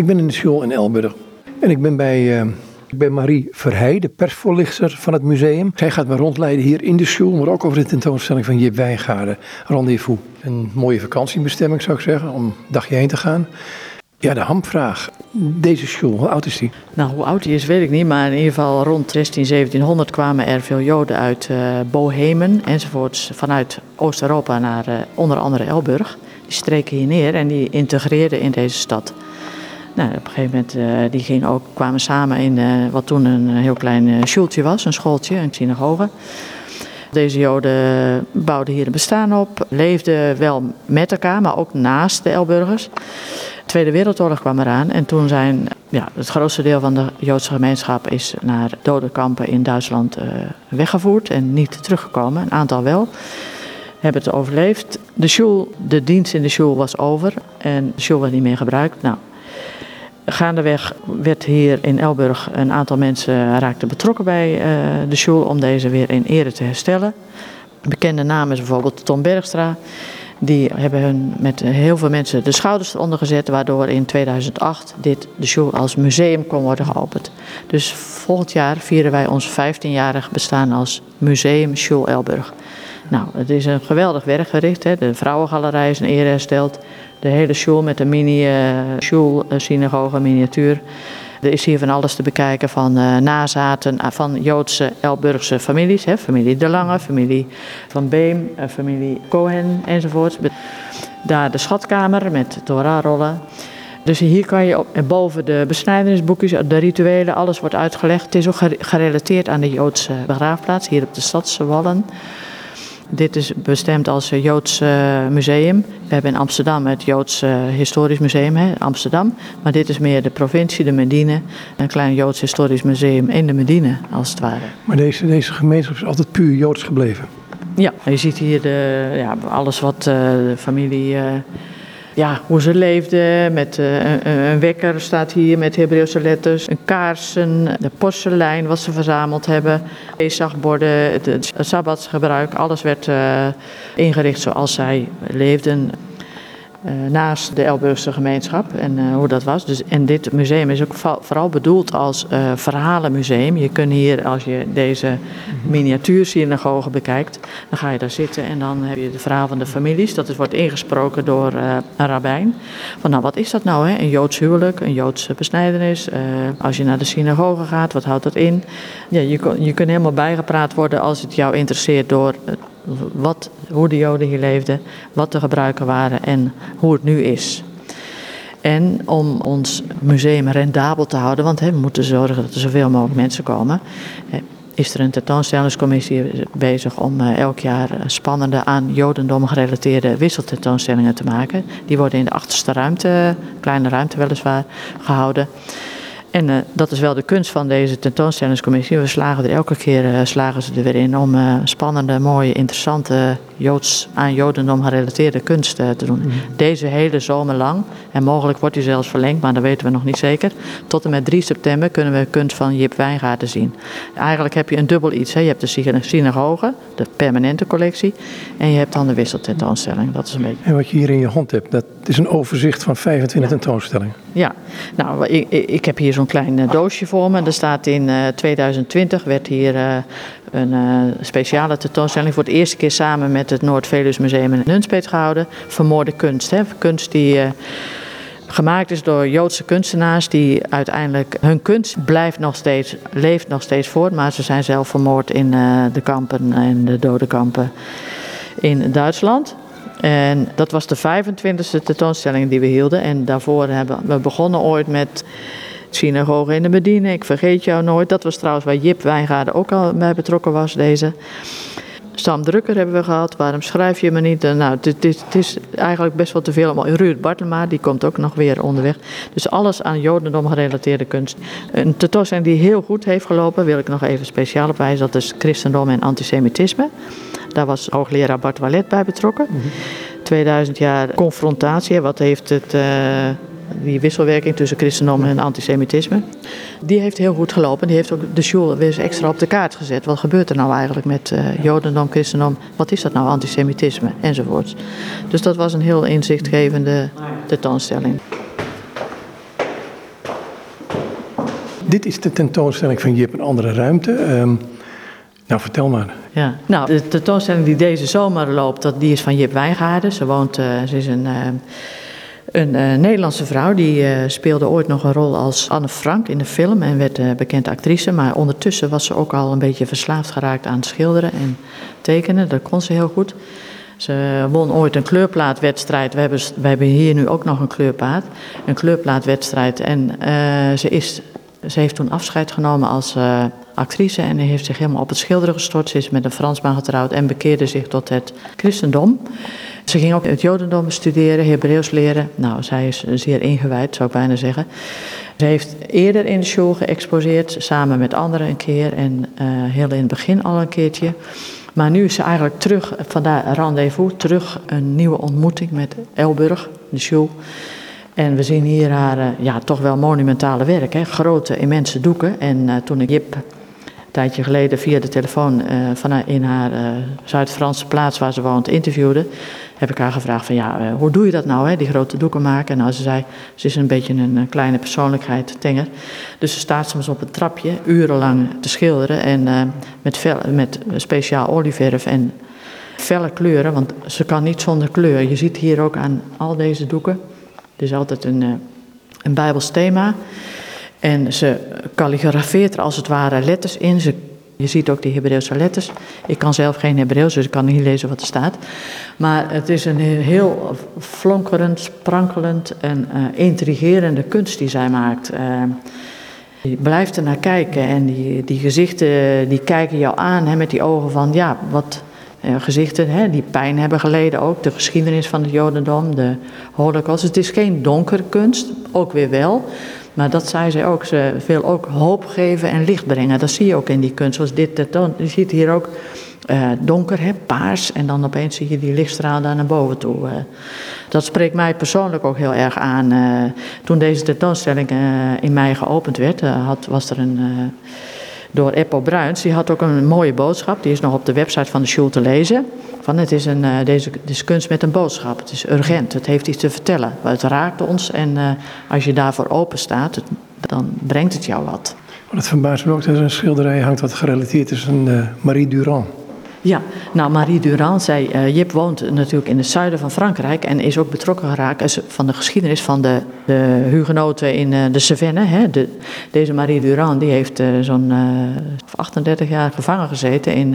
Ik ben in de school in Elburg. En ik ben bij, uh, bij Marie Verheij, de persvoorlichter van het museum. Zij gaat me rondleiden hier in de school, maar ook over de tentoonstelling van Jip Wijngaarden. Rendezvous. Een mooie vakantiebestemming zou ik zeggen, om een dagje heen te gaan. Ja, de hamvraag. Deze school, hoe oud is die? Nou, hoe oud die is weet ik niet, maar in ieder geval rond 16, 1700 kwamen er veel Joden uit uh, Bohemen enzovoorts vanuit Oost-Europa naar uh, onder andere Elburg. Die streken hier neer en die integreerden in deze stad. Nou, op een gegeven moment uh, die ook, kwamen samen in wat toen een heel klein uh, was, een schooltje, een synagoge. Deze Joden bouwden hier een bestaan op, leefden wel met elkaar, maar ook naast de Elburgers. De Tweede Wereldoorlog kwam eraan en toen zijn ja, het grootste deel van de Joodse gemeenschap is naar dodenkampen in Duitsland weggevoerd en niet teruggekomen. Een aantal wel hebben het overleefd. De, shul, de dienst in de shul was over en de shul werd niet meer gebruikt. Nou, gaandeweg werd hier in Elburg een aantal mensen raakten betrokken bij uh, de shul om deze weer in ere te herstellen. Bekende namen is bijvoorbeeld Tom Bergstra. Die hebben hun met heel veel mensen de schouders eronder gezet, waardoor in 2008 dit de show als museum kon worden geopend. Dus volgend jaar vieren wij ons 15-jarig bestaan als Museum Show Elburg. Nou, het is een geweldig werk verricht. Hè. De vrouwengalerij is een ere hersteld. De hele show met een mini uh, synagoge miniatuur. Er is hier van alles te bekijken van uh, nazaten van Joodse Elburgse families. Hè, familie De Lange, familie Van Beem, familie Cohen enzovoort. Daar de schatkamer met Torah-rollen. Dus hier kan je op, boven de besnijdenisboekjes, de rituelen, alles wordt uitgelegd. Het is ook gerelateerd aan de Joodse begraafplaats, hier op de Stadse Wallen. Dit is bestemd als Joods museum. We hebben in Amsterdam het Joods Historisch Museum, hè, Amsterdam. Maar dit is meer de provincie, de Medine. Een klein Joods Historisch Museum in de Medine, als het ware. Maar deze, deze gemeenschap is altijd puur Joods gebleven? Ja, je ziet hier de, ja, alles wat de familie ja, hoe ze leefden. Met, uh, een, een, wekker staat hier met Hebreeuwse letters. Een kaarsen, de porselein wat ze verzameld hebben. Ezagborden, het, sabbatsgebruik. Alles werd uh, ingericht zoals zij leefden. Uh, naast de Elburgse gemeenschap en uh, hoe dat was. Dus, en dit museum is ook vooral bedoeld als uh, verhalenmuseum. Je kunt hier, als je deze miniatuursynagoge bekijkt, dan ga je daar zitten en dan heb je de verhaal van de families. Dat is, wordt ingesproken door een rabbijn. Van nou, wat is dat nou? Hè? Een Joods huwelijk, een Joodse besnijdenis. als je naar de synagoge gaat, wat houdt dat in? Ja, je, je kunt helemaal bijgepraat worden als het jou interesseert door wat, hoe de Joden hier leefden, wat de gebruiken waren en hoe het nu is. En om ons museum rendabel te houden, want hè, we moeten zorgen dat er zoveel mogelijk mensen komen, is er een tentoonstellingscommissie bezig om uh, elk jaar spannende aan Jodendom gerelateerde wisseltentoonstellingen te maken. Die worden in de achterste ruimte, kleine ruimte weliswaar, gehouden. En uh, dat is wel de kunst van deze tentoonstellingscommissie. We slagen er elke keer uh, slagen ze er weer in om uh, spannende, mooie, interessante Joods, aan Jodendom gerelateerde kunst te doen. Mm. Deze hele zomer lang, en mogelijk wordt die zelfs verlengd, maar dat weten we nog niet zeker. Tot en met 3 september kunnen we kunst van Jip Wijngaarden zien. Eigenlijk heb je een dubbel iets. Hè. Je hebt de synagoge, de permanente collectie, en je hebt dan de wisseltentoonstelling. Dat is een beetje. En wat je hier in je hand hebt, dat is een overzicht van 25 ja. tentoonstellingen. Ja, nou, ik, ik heb hier zo'n klein uh, doosje voor me. Er staat in uh, 2020 werd hier uh, een speciale tentoonstelling voor het eerste keer samen met het Noord-Veluws Museum in Nunspeet gehouden. Vermoorde kunst. Hè? Kunst die gemaakt is door Joodse kunstenaars die uiteindelijk hun kunst blijft nog steeds, leeft nog steeds voort, maar ze zijn zelf vermoord in de kampen en de dodenkampen in Duitsland. En dat was de 25e tentoonstelling die we hielden. En daarvoor hebben we begonnen ooit met synagoge in de Medine. Ik vergeet jou nooit. Dat was trouwens waar Jip Wijngaarden ook al bij betrokken was, deze. Sam Drukker hebben we gehad. Waarom schrijf je me niet? Nou, het, is, eigenlijk best wel te veel. Maar Ruud Bartelma, die komt ook nog weer onderweg. Dus alles aan Jodendom gerelateerde kunst. Een tentoonstelling die heel goed heeft gelopen, wil ik nog even speciaal op wijzen. Dat is christendom en antisemitisme. Daar was hoogleraar Bart Wallet bij betrokken. 2000 jaar confrontatie, wat heeft het, uh, die wisselwerking tussen christendom en antisemitisme. Die heeft heel goed gelopen. Die heeft ook de school weer eens extra op de kaart gezet. Wat gebeurt er nou eigenlijk met uh, jodendom, christendom? Wat is dat nou, antisemitisme? Enzovoorts. Dus dat was een heel inzichtgevende tentoonstelling. Dit is de tentoonstelling van Jip een andere ruimte. Ehm, nou, vertel maar. Ja, nou, de tentoonstelling die deze zomer loopt, dat, die is van Jip Wijngaarden. Ze woont, uh, ze is een, uh, een uh, Nederlandse vrouw. Die speelde ooit nog een rol als Anne Frank in de film en werd bekend actrice. Maar ondertussen was ze ook al een beetje verslaafd geraakt aan schilderen en tekenen. Dat kon ze heel goed. Ze won ooit een kleurplaatwedstrijd. We hebben, we hebben hier nu ook nog een kleurplaat. Een kleurplaatwedstrijd. En ze is ze heeft toen afscheid genomen als uh, actrice en heeft zich helemaal op het schilderen gestort. Ze is met een Fransman getrouwd en bekeerde zich tot het christendom. Ze ging ook het jodendom studeren, Hebreeuws leren. Nou, zij is zeer ingewijd, zou ik bijna zeggen. Ze heeft eerder in de show geëxposeerd, samen met anderen een keer en uh, heel in het begin al een keertje. Maar nu is ze eigenlijk terug, vandaar rendezvous, terug een nieuwe ontmoeting met Elburg, de show. En we zien hier haar uh, ja, toch wel monumentale werk. Hè? Grote, immense doeken. En uh, toen ik Jip tijdje geleden via de telefoon uh, vanuit in haar Zuid-Franse plaats waar ze woont interviewde, heb ik haar gevraagd van ja, hoe doe je dat nou, hè, die grote doeken maken? En nou, ze zei, ze is een beetje een kleine persoonlijkheid, tenger. Dus ze staat soms op een trapje, urenlang te schilderen en met, met speciaal olieverf en felle kleuren, want ze kan niet zonder kleur. Je ziet hier ook aan al deze doeken er is altijd een, eh, een Bijbels thema. En ze kalligrafeert er als het ware letters in. Ze, je ziet ook die Hebreeuwse letters. Ik kan zelf geen Hebreeuws, dus ik kan niet lezen wat er staat. Maar het is een heel flonkerend, sprankelend en uh, intrigerende kunst die zij maakt. Uh, je blijft er naar kijken en die, die gezichten die kijken jou aan hè, met die ogen van... ja, wat, uh, gezichten hè, die pijn hebben geleden ook. De geschiedenis van het Jodendom, de Holocaust. Het is geen donkere kunst, ook weer wel. Maar dat zei ze ook. Ze wil ook hoop geven en licht brengen. Dat zie je ook in die kunst. Zoals dit. Je ziet hier ook uh, donker, hè, paars. En dan opeens zie je die lichtstraal daar naar boven toe. Uh, dat spreekt mij persoonlijk ook heel erg aan. Uh, toen deze tentoonstelling in mei geopend werd, had, was er een door Eppo Bruins. Die had ook een mooie boodschap. Die is nog op de website van de school te lezen. Van het is een, uh, deze is kunst met een boodschap. Het is urgent. Het heeft iets te vertellen. Het raakt ons. En uh, als je daarvoor open staat, dan brengt het jou wat. Het verbaast me ook dat er een schilderij hangt wat gerelateerd is aan uh, Marie Durand. Ja, nou Marie Durand zei, uh, Jip woont natuurlijk in het zuiden van Frankrijk en is ook betrokken geraakt van de geschiedenis van de, hugenoten in uh, de Cevennes. Hè. De, deze Marie Durand die heeft uh, zo'n 38 jaar gevangen gezeten in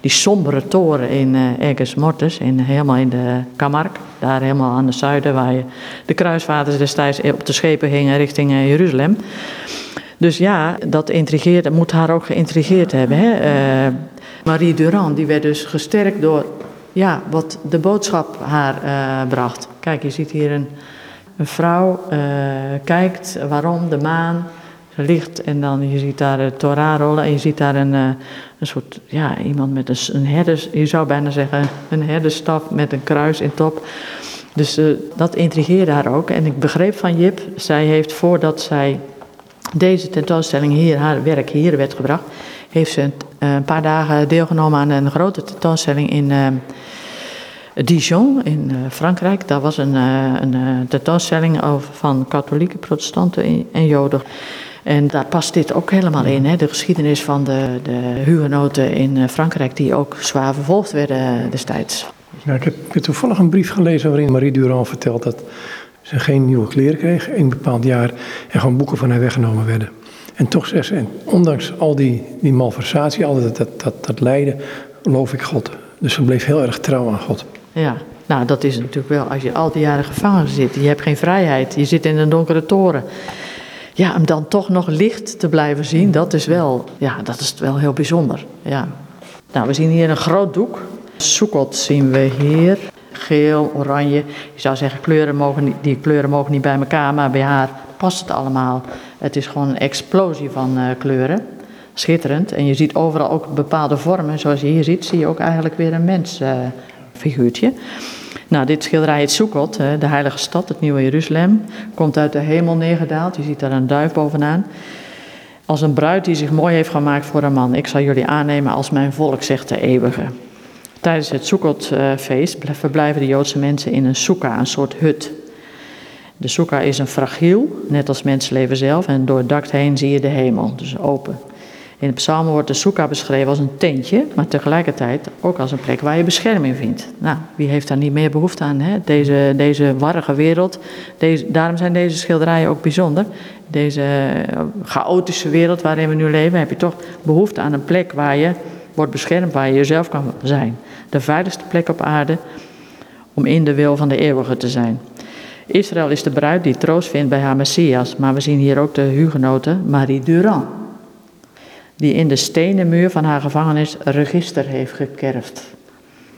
die sombere toren in Aigues Mortes, in, helemaal in de Camargue, daar helemaal aan het zuiden waar je de kruisvaarders destijds op de schepen gingen richting Jeruzalem. Dus ja, dat intrigeert, moet haar ook geïntrigeerd hebben. Hè? Marie Durand die werd dus gesterkt door ja, wat de boodschap haar uh, bracht. Kijk, je ziet hier een, een vrouw uh, kijkt waarom de maan ligt en dan je ziet daar de Torah rollen en je ziet daar een, uh, een soort, ja, iemand met een, een je zou bijna zeggen een herdersstaf met een kruis in top. Dus dat intrigeerde haar ook. En ik begreep van Jip, zij heeft voordat zij deze tentoonstelling hier, haar werk hier werd gebracht, heeft ze eh, een paar dagen deelgenomen aan een grote tentoonstelling in uh, Dijon in uh, Frankrijk. Daar was een, een tentoonstelling over van katholieke protestanten en joden. En daar past dit ook helemaal in, hè? de geschiedenis van de, de hugenoten in Frankrijk, die ook zwaar vervolgd werden destijds. Ik heb toevallig een brief gelezen waarin Marie Durand vertelt dat ze geen nieuwe kleren kreeg in een bepaald jaar en gewoon boeken van haar weggenomen werden. En toch zegt ze, en ondanks al die, die malversatie, al dat, dat, dat, dat lijden, geloof ik God. Dus ze bleef heel erg trouw aan God. Ja, nou dat is natuurlijk wel, als je al die jaren gevangen zit, je hebt geen vrijheid, je zit in een donkere toren. Ja, om dan toch nog licht te blijven zien, dat is wel, ja, dat is wel heel bijzonder. Ja. Nou, we zien hier een groot doek. Soekot zien we hier. Geel, oranje. Je zou zeggen, kleuren mogen die kleuren mogen niet bij elkaar, maar bij haar past het allemaal. Het is gewoon een explosie van uh, kleuren. Schitterend. En je ziet overal ook bepaalde vormen. Zoals je hier ziet, zie je ook eigenlijk weer een mensfiguurtje. Uh, nou, dit schilderij heet Sukkot, uh, de heilige stad, het nieuwe Jeruzalem. Komt uit de hemel neergedaald. Je ziet daar een duif bovenaan. Als een bruid die zich mooi heeft gemaakt voor een man. Ik zal jullie aannemen als mijn volk, zegt de eeuwige. Tijdens het Sukkotfeest verblijven de Joodse mensen in een soeka, een soort hut. De soeka is een fragiel, net als mensleven zelf, en door het dak heen zie je de hemel, dus open. In de psalmen wordt de soeka beschreven als een tentje, maar tegelijkertijd ook als een plek waar je bescherming vindt. Nou, wie heeft daar niet meer behoefte aan? Hè? Deze, deze warrige wereld, deze, daarom zijn deze schilderijen ook bijzonder. Deze eh, chaotische wereld waarin we nu leven, heb je toch behoefte aan een plek waar je wordt beschermd, waar je jezelf kan zijn. De veiligste plek op aarde om in de wil van de eeuwige te zijn. Israël is de bruid die troost vindt bij haar Messias, maar we zien hier ook de hugenote Marie Durand die in de stenen muur van haar gevangenis register heeft gekerfd.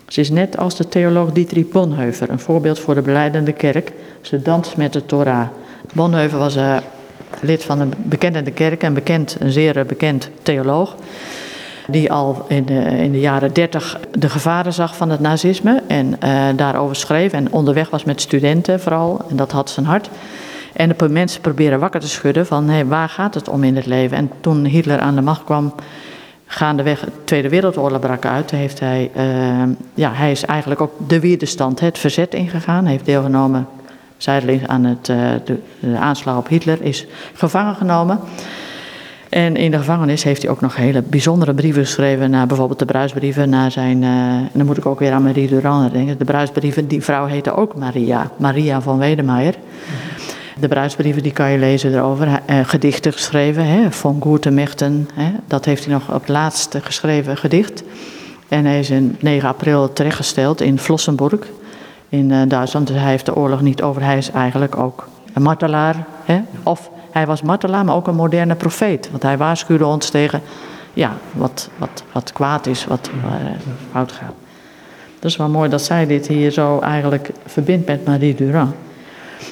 Ze is net als de theoloog Dietrich Bonhoeffer, een voorbeeld voor de beleidende kerk. Ze danst met de Torah. Bonhoeffer was uh, lid van een bekende kerk, een, bekend, een zeer bekend theoloog. Die al in de, in de jaren dertig de gevaren zag van het nazisme en uh, daarover schreef. En onderweg was met studenten vooral, en dat had zijn hart. En de mensen proberen wakker te schudden van hey, waar gaat het om in het leven. En toen Hitler aan de macht kwam, gaandeweg de Tweede Wereldoorlog brak uit, heeft hij, uh, ja, hij is eigenlijk ook de weerstand, het verzet ingegaan, heeft deelgenomen zijdelings aan het, uh, de, de, aanslag op Hitler, is gevangen genomen. En in de gevangenis heeft hij ook nog hele bijzondere brieven geschreven naar bijvoorbeeld de bruisbrieven, naar zijn, en dan moet ik ook weer aan Marie Durand denken, de bruisbrieven, die vrouw heette ook Maria, Maria van Wedemeyer. De bruidsbrieven die kan je lezen erover. Uh, gedichten geschreven, hè, van Goertemechten. Hè, dat heeft hij nog op het laatste geschreven gedicht. En hij is in 9 april terechtgesteld in Vlossenburg in uh, Duitsland. Dus hij heeft de oorlog niet over. Hij is eigenlijk ook een martelaar. Hè? Of hij was martelaar, maar ook een moderne profeet. Want hij waarschuwde ons tegen ja, wat, wat, wat kwaad is, wat uh, fout gaat. Dat is wel mooi dat zij dit hier zo eigenlijk verbindt met Marie Durand.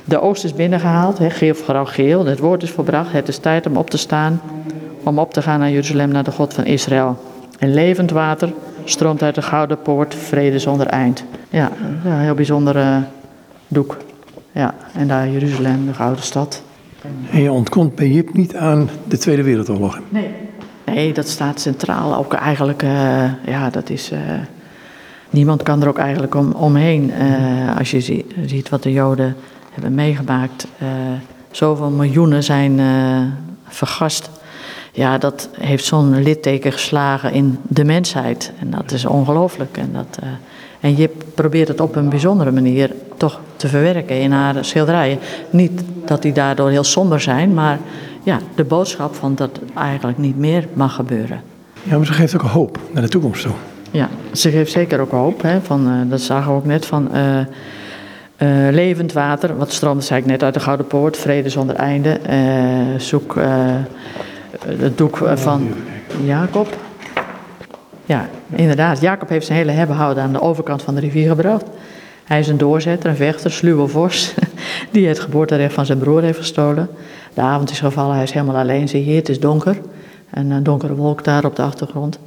De oost is binnengehaald, he, geel vooral geel. Het woord is volbracht. Het is tijd om op te staan. Om op te gaan naar Jeruzalem, naar de God van Israël. En levend water stroomt uit de gouden poort, vrede zonder eind. Ja, een heel bijzonder doek. Ja, en daar Jeruzalem, de gouden stad. En je ontkomt bij Jip niet aan de Tweede Wereldoorlog? Nee. Nee, dat staat centraal. Ook eigenlijk, uh, ja, dat is. Uh, niemand kan er ook eigenlijk om, omheen. als je zie, ziet wat de Joden hebben meegemaakt. Zoveel miljoenen zijn vergast. Ja, dat heeft zo'n litteken geslagen in de mensheid. En dat is ongelooflijk. En, dat, en Jip probeert het op een bijzondere manier toch te verwerken in haar schilderijen. Niet dat die daardoor heel somber zijn, maar ja, de boodschap van dat eigenlijk niet meer mag gebeuren. Ja, maar ze geeft ook hoop naar de toekomst toe. Ja, ze geeft zeker ook hoop. Hè, van, dat zagen we ook net van. Uh, levend water, wat stroomt, zei ik net, uit de Gouden Poort. Vrede zonder einde. Zoek het doek van Jacob. Ja, inderdaad. Jacob heeft zijn hele hebben houden aan de overkant van de rivier gebracht. Hij is een doorzetter, een vechter, sluwe vos, die het geboorterecht van zijn broer heeft gestolen. De avond is gevallen, hij is helemaal alleen. Zie je, het is donker. En een donkere wolk daar op de achtergrond.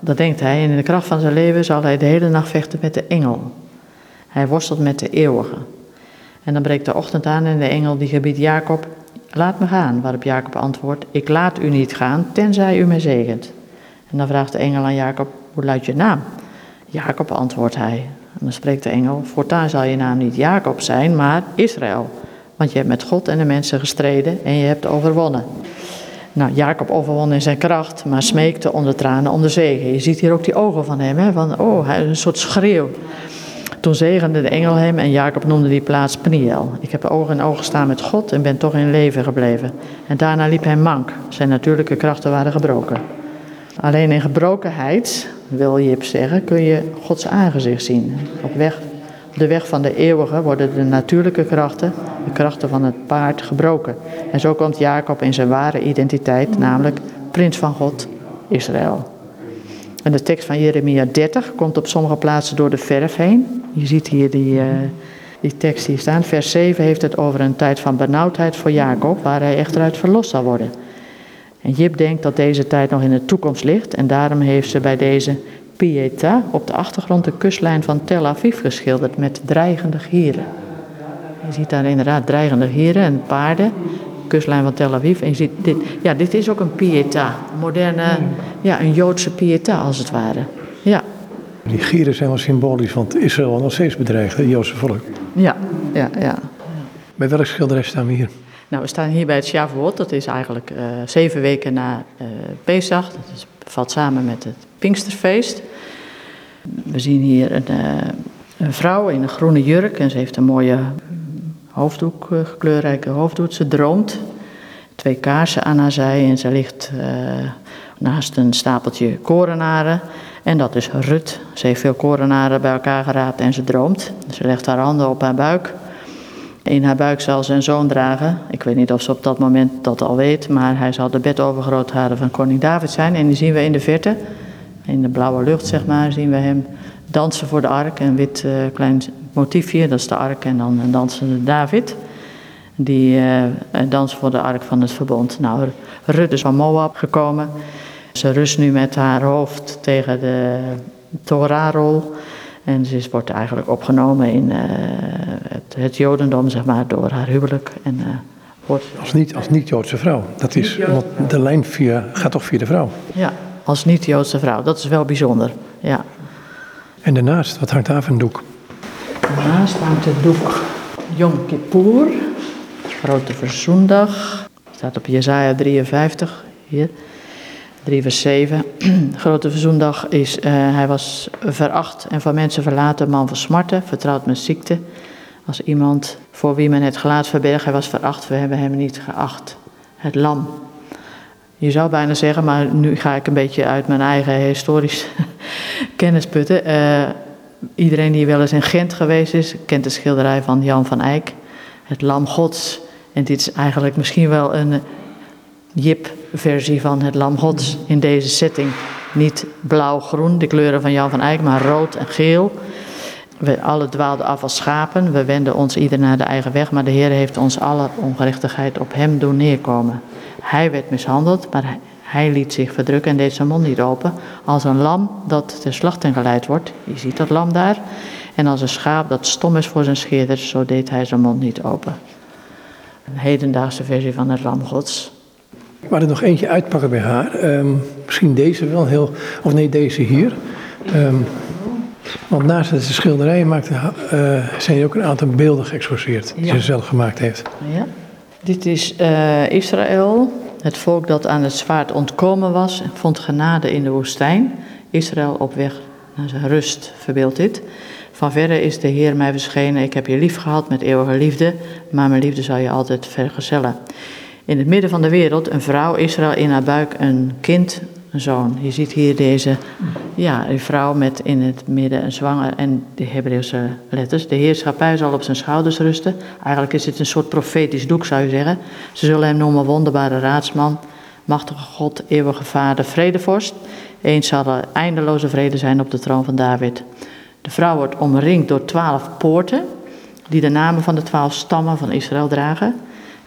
Dat denkt hij. En in de kracht van zijn leven zal hij de hele nacht vechten met de engel. Hij worstelt met de eeuwige. En dan breekt de ochtend aan en de engel die gebiedt Jacob, laat me gaan. Waarop Jacob antwoordt, ik laat u niet gaan, tenzij u mij zegent. En dan vraagt de engel aan Jacob, hoe luidt je naam? Jacob antwoordt hij. En dan spreekt de engel, voortaan zal je naam niet Jacob zijn, maar Israël. Want je hebt met God en de mensen gestreden en je hebt overwonnen. Nou, Jacob overwon in zijn kracht, maar smeekte onder tranen om de zegen. Je ziet hier ook die ogen van hem, hè? van oh, hij is een soort schreeuw. Toen zegende de engel hem en Jacob noemde die plaats Peniel. Ik heb oog in oog gestaan met God en ben toch in leven gebleven. En daarna liep hij mank. Zijn natuurlijke krachten waren gebroken. Alleen in gebrokenheid, wil Jip zeggen, kun je Gods aangezicht zien. Op weg, de weg van de eeuwige worden de natuurlijke krachten, de krachten van het paard, gebroken. En zo komt Jacob in zijn ware identiteit, namelijk prins van God, Israël. En de tekst van Jeremia 30 komt op sommige plaatsen door de verf heen. Je ziet hier die, uh, die tekst hier staan. Vers 7 heeft het over een tijd van benauwdheid voor Jacob, waar hij echter uit verlost zal worden. En Jip denkt dat deze tijd nog in de toekomst ligt en daarom heeft ze bij deze Pieta op de achtergrond de kustlijn van Tel Aviv geschilderd met dreigende gieren. Je ziet daar inderdaad dreigende gieren en paarden kustlijn van Tel Aviv. En je ziet dit, ja, dit is ook een pieta, een moderne, ja, een Joodse pieta als het ware. Ja. Die gieren zijn wel symbolisch, want Israël nog steeds bedreigd, het Joodse volk. Ja, ja, ja. Bij welk schilderij staan we hier? Nou, we staan hier bij het Shavuot. Dat is eigenlijk uh, zeven weken na uh, Pesach. Dat valt samen met het Pinksterfeest. We zien hier een, uh, een, vrouw in een groene jurk. En ze heeft een mooie hoofddoek, kleurrijke hoofddoek. Ze droomt. Twee kaarsen aan haar zij. En ze ligt naast een stapeltje korenaren. En dat is Rut. Ze heeft veel korenaren bij elkaar geraapt en ze droomt. Ze legt haar handen op haar buik. In haar buik zal ze zoon dragen. Ik weet niet of ze op dat moment dat al weet, maar hij zal de bedovergrootharen van koning David zijn. En die zien we in de verte, in de blauwe lucht zeg maar, zien we hem dansen voor de ark. Een wit uh, klein motiefje, dat is de ark en dan een dansende David. Die uh, dansen voor de ark van het verbond. Nou, Rut is van Moab gekomen. Ze rust nu met haar hoofd tegen de Torahrol. En ze wordt eigenlijk opgenomen in uh, het, het, Jodendom, zeg maar, door haar huwelijk. En, uh, wordt... Als niet-Joodse als niet vrouw. Dat is, want de lijn via, gaat toch via de vrouw? Ja, als niet-Joodse vrouw. Dat is wel bijzonder, ja. En daarnaast, wat hangt daar van een doek? Daarnaast hangt het doek Yom Kippur, Grote Verzoendag. Staat op Jezaja 53, hier. 3 vers 7. Grote Verzoendag is, uh, hij was veracht en van mensen verlaten, man van smarten, vertrouwd met ziekte. Als iemand voor wie men het gelaat verbergt, hij was veracht, we hebben hem niet geacht. Het lam. Je zou bijna zeggen, maar nu ga ik een beetje uit mijn eigen historisch kennis putten. Uh, iedereen die wel eens in Gent geweest is, kent de schilderij van Jan van Eyck. Het lam gods. En dit is eigenlijk misschien wel een Jip-versie van het Lam Gods in deze setting. Niet blauw-groen, de kleuren van Jan van Eyck, maar rood en geel. We alle dwaalden af als schapen. We wenden ons ieder naar de eigen weg, maar de Heer heeft ons alle ongerechtigheid op hem doen neerkomen. Hij werd mishandeld, maar hij, liet zich verdrukken en deed zijn mond niet open. Als een lam dat ter slachting geleid wordt, je ziet dat lam daar. En als een schaap dat stom is voor zijn scheerder, zo deed hij zijn mond niet open. Een hedendaagse versie van het lam gods. Ik wou er nog eentje uitpakken bij haar. Um, misschien deze wel heel. Of nee, deze hier. Um, want naast dat ze schilderijen maakte, uh, zijn er ook een aantal beelden geëxposeerd. Die ze zelf gemaakt heeft. Ja. Dit is uh, Israël. Het volk dat aan het zwaard ontkomen was, vond genade in de woestijn. Israël op weg naar zijn rust, verbeeldt dit. Van verre is de Heer mij verschenen. Ik heb je lief gehad met eeuwige liefde, maar mijn liefde zal je altijd vergezellen in het midden van de wereld een vrouw, Israël in haar buik een kind, een zoon. Je ziet hier deze ja, die vrouw met in het midden een zwanger en de Hebreeuwse letters. De heerschappij zal op zijn schouders rusten. Eigenlijk is het een soort profetisch doek, zou je zeggen. Ze zullen hem noemen wonderbare raadsman, machtige God, eeuwige vader, vredevorst. Eens zal er eindeloze vrede zijn op de troon van David. De vrouw wordt omringd door twaalf poorten, die de namen van de twaalf stammen van Israël dragen.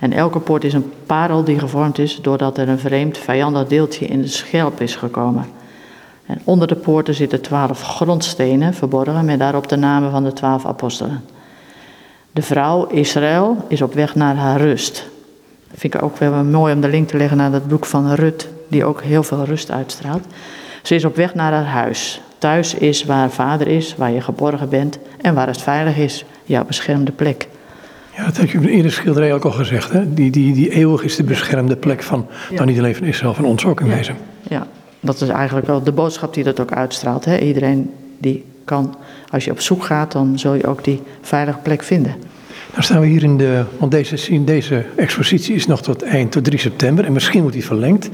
En elke poort is een parel die gevormd is doordat er een vreemd vijandig deeltje in de schelp is gekomen. En onder de poorten zitten twaalf grondstenen verborgen met daarop de namen van de twaalf apostelen. De vrouw Israël is op weg naar haar rust. Dat vind ik ook wel mooi om de link te leggen naar dat boek van Rut, die ook heel veel rust uitstraalt. Ze is op weg naar haar huis. Thuis is waar vader is, waar je geborgen bent en waar het veilig is, jouw beschermde plek. Ja, dat heb je in de eerder schilderij ook al gezegd. Hè? Die, die, die eeuwig is de beschermde plek van, ja. nou niet alleen van Israël, van ons ook in wezen. Ja, dat is eigenlijk wel de boodschap die dat ook uitstraalt. Hè? Iedereen die kan, als je op zoek gaat, dan zul je ook die veilige plek vinden. Nou staan we hier in de, want deze, deze expositie is nog tot eind, tot 3 september en misschien wordt die verlengd.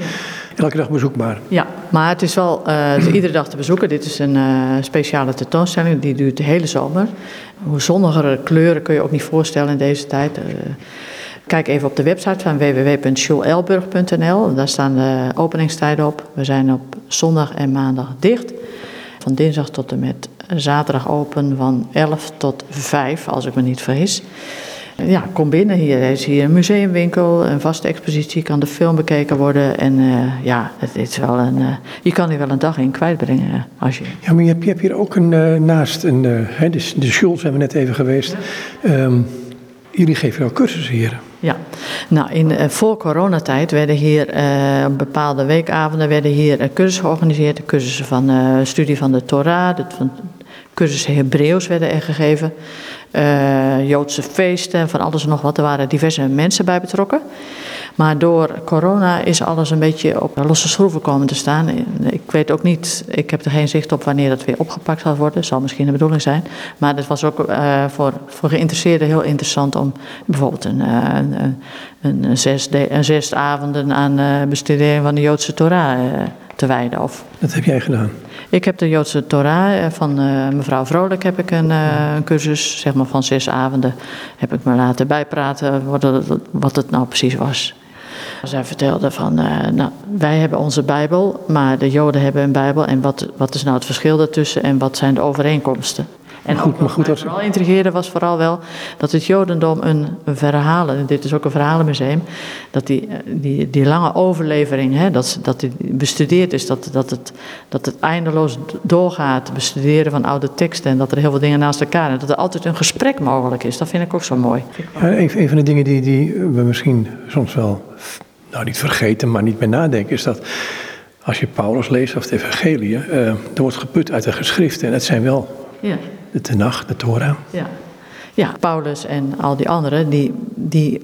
Elke dag bezoekbaar. Ja, maar het is wel is iedere dag te bezoeken. Dit is een uh, speciale tentoonstelling, die duurt de hele zomer. Hoe zonnigere kleuren kun je ook niet voorstellen in deze tijd. Uh, kijk even op de website van www.juleelburg.nl. Daar staan de openingstijden op. We zijn op zondag en maandag dicht. Van dinsdag tot en met zaterdag open van 11 tot 5, als ik me niet vergis. Ja, kom binnen hier. Er is hier een museumwinkel, een vaste expositie, kan de film bekeken worden. En uh, ja, het is wel een, uh, je kan hier wel een dag in kwijtbrengen. Als je... Ja, maar je hebt, je hebt hier ook een, uh, naast een, de, de Schul zijn we net even geweest. Um, jullie geven wel cursussen hier. Ja, nou in, uh, voor coronatijd werden hier uh, op bepaalde weekavonden werden hier uh, cursussen georganiseerd. De cursussen van studie van de Torah, de, van cursussen Hebreeuws werden er gegeven. Uh, Joodse feesten, van alles en nog wat. Er waren diverse mensen bij betrokken. Maar door corona is alles een beetje op losse schroeven komen te staan. Ik weet ook niet, ik heb er geen zicht op wanneer dat weer opgepakt zal worden. Dat zal misschien de bedoeling zijn. Maar het was ook uh, voor, voor geïnteresseerden heel interessant om bijvoorbeeld een, uh, een, zes, een zes avonden aan bestudering van de Joodse Torah te wijden. Of, dat heb jij gedaan? Ik heb de Joodse Torah van uh, mevrouw Vrolijk heb ik een, uh, een, cursus, zeg maar van zes avonden, heb ik me laten bijpraten wat het, wat het nou precies was. Zij vertelde van, nou, wij hebben onze Bijbel, maar de Joden hebben een Bijbel. En wat, wat is nou het verschil daartussen en wat zijn de overeenkomsten? En goed, maar goed, wat mij vooral intrigeerde was vooral wel dat het Jodendom een, een verhalen, dit is ook een verhalenmuseum, dat die, die, die lange overlevering, hè, dat, dat die bestudeerd is, dat, dat, het, dat het eindeloos doorgaat, bestuderen van oude teksten en dat er heel veel dingen naast elkaar en dat er altijd een gesprek mogelijk is. Dat vind ik ook zo mooi. Ja, een, een van de dingen die, die we misschien soms wel, nou niet vergeten, maar niet meer nadenken, is dat als je Paulus leest of de Evangelie, uh, er wordt geput uit de geschriften en het zijn wel ja de Tenach, de Torah. Ja. ja, Paulus en al die anderen, die, die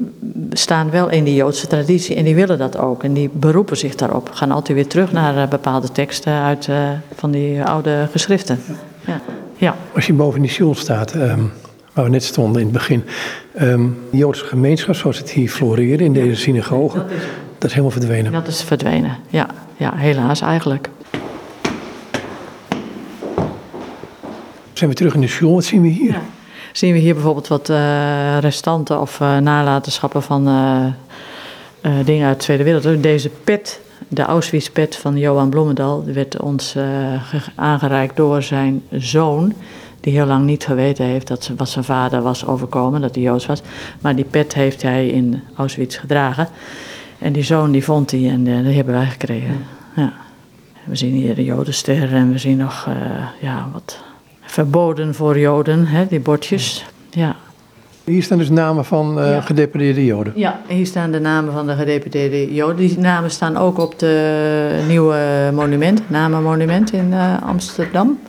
staan wel in die Joodse traditie en die willen dat ook. En die beroepen zich daarop. Gaan altijd weer terug naar uh, bepaalde teksten uit uh, van die oude geschriften. Ja. ja. Als je boven die shul staat, um, waar we net stonden in het begin. Um, de Joodse gemeenschap, zoals het hier floreerde in deze synagoge, dat is, dat is helemaal verdwenen. Dat is verdwenen, ja. Ja, helaas eigenlijk. Zijn we terug in de school? Wat zien we hier? Zien we hier bijvoorbeeld wat uh, restanten of uh, nalatenschappen van uh, dingen uit de Tweede Wereldoorlog. Deze pet, de Auschwitz-pet van Johan Bloemendal, werd ons aangereikt door zijn zoon. Die heel lang niet geweten heeft dat wat zijn vader was overkomen, dat hij Joods was. Maar die pet heeft hij in Auschwitz gedragen. En die zoon die vond hij en die hebben wij gekregen. Ja. We zien hier de Jodenster en we zien nog ja, wat verboden voor Joden, hè, die bordjes. Ja. Hier staan dus namen van uh, ja. gedeputeerde Joden. Ja, hier staan de namen van de gedeputeerde Joden. Die namen staan ook op de nieuwe monument, namenmonument in uh, Amsterdam.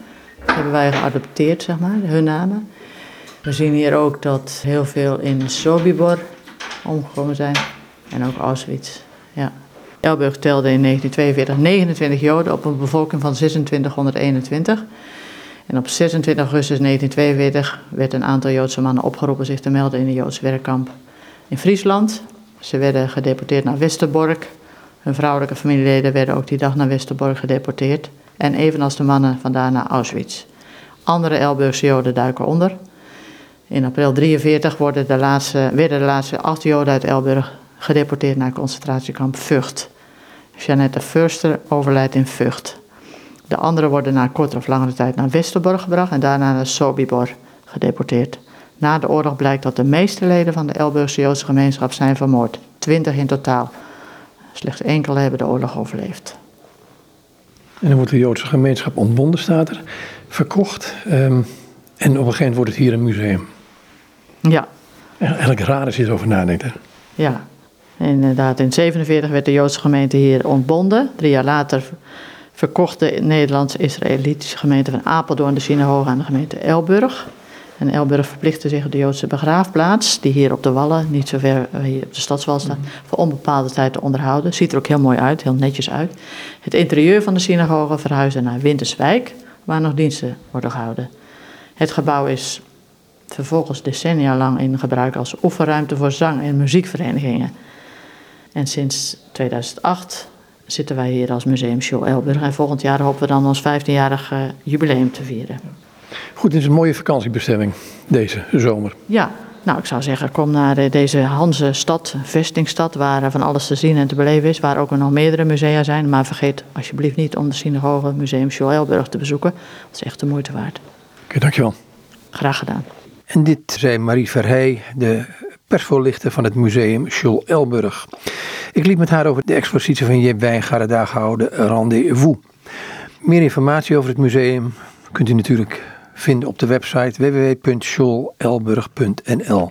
Dat hebben wij geadopteerd, zeg maar, hun namen. We zien hier ook dat heel veel in Sobibor omgekomen zijn. En ook Auschwitz, ja. Elburg telde in 1942 29 Joden op een bevolking van 2621. En op 26 augustus 1942 werd een aantal Joodse mannen opgeroepen zich te melden in een Joods werkkamp in Friesland. Ze werden gedeporteerd naar Westerbork. Hun vrouwelijke familieleden werden ook die dag naar Westerbork gedeporteerd. En evenals de mannen vandaar naar Auschwitz. Andere Elburgse Joden duiken onder. In april 1943 worden de laatste, werden de laatste acht Joden uit Elburg gedeporteerd naar concentratiekamp Vught. Jeannette Furster overlijdt in Vught. De anderen worden na kortere of langere tijd naar Westerbork gebracht en daarna naar Sobibor gedeporteerd. Na de oorlog blijkt dat de meeste leden van de Elburgse Joodse gemeenschap zijn vermoord. Twintig in totaal. Slechts enkele hebben de oorlog overleefd. En dan wordt de Joodse gemeenschap ontbonden, staat er, verkocht. Um, en op een gegeven moment wordt het hier een museum. Ja. En eigenlijk raar als je erover nadenkt. Hè? Ja, inderdaad. In 1947 werd de Joodse gemeente hier ontbonden. Drie jaar later verkocht de Nederlands-Israëlitische gemeente van Apeldoorn de synagoge aan de gemeente Elburg. En Elburg verplichtte zich de Joodse begraafplaats, die hier op de Wallen, niet zo ver eh, hier op de stadswal staat, mhm. voor onbepaalde tijd te onderhouden. Ziet er ook heel mooi uit, heel netjes uit. Het interieur van de synagoge verhuisde naar Winterswijk, waar nog diensten worden gehouden. Het gebouw is vervolgens decennia lang in gebruik als oefenruimte voor zang- en muziekverenigingen. En sinds 2008 zitten wij hier als Museum Show Elburg. En volgend jaar hopen we dan ons 15-jarig uh, jubileum te vieren. Goed, dit is een mooie vakantiebestemming deze zomer. Ja, nou ik zou zeggen, kom naar uh, deze Hanse stad, vestingstad, waar uh, van alles te zien en te beleven is. Waar ook nog meerdere musea zijn. Maar vergeet alsjeblieft niet om de synagoge Museum Show Elburg te bezoeken. Dat is echt de moeite waard. Oké, okay, dankjewel. Graag gedaan. En dit zei Marie Verheij, de persvoorlichter van het museum Schul Elburg. Ik liep met haar over de expositie van Jip Wijngaarden daar gehouden Rendezvous. Meer informatie over het museum kunt u natuurlijk vinden op de website www.scholelburg.nl.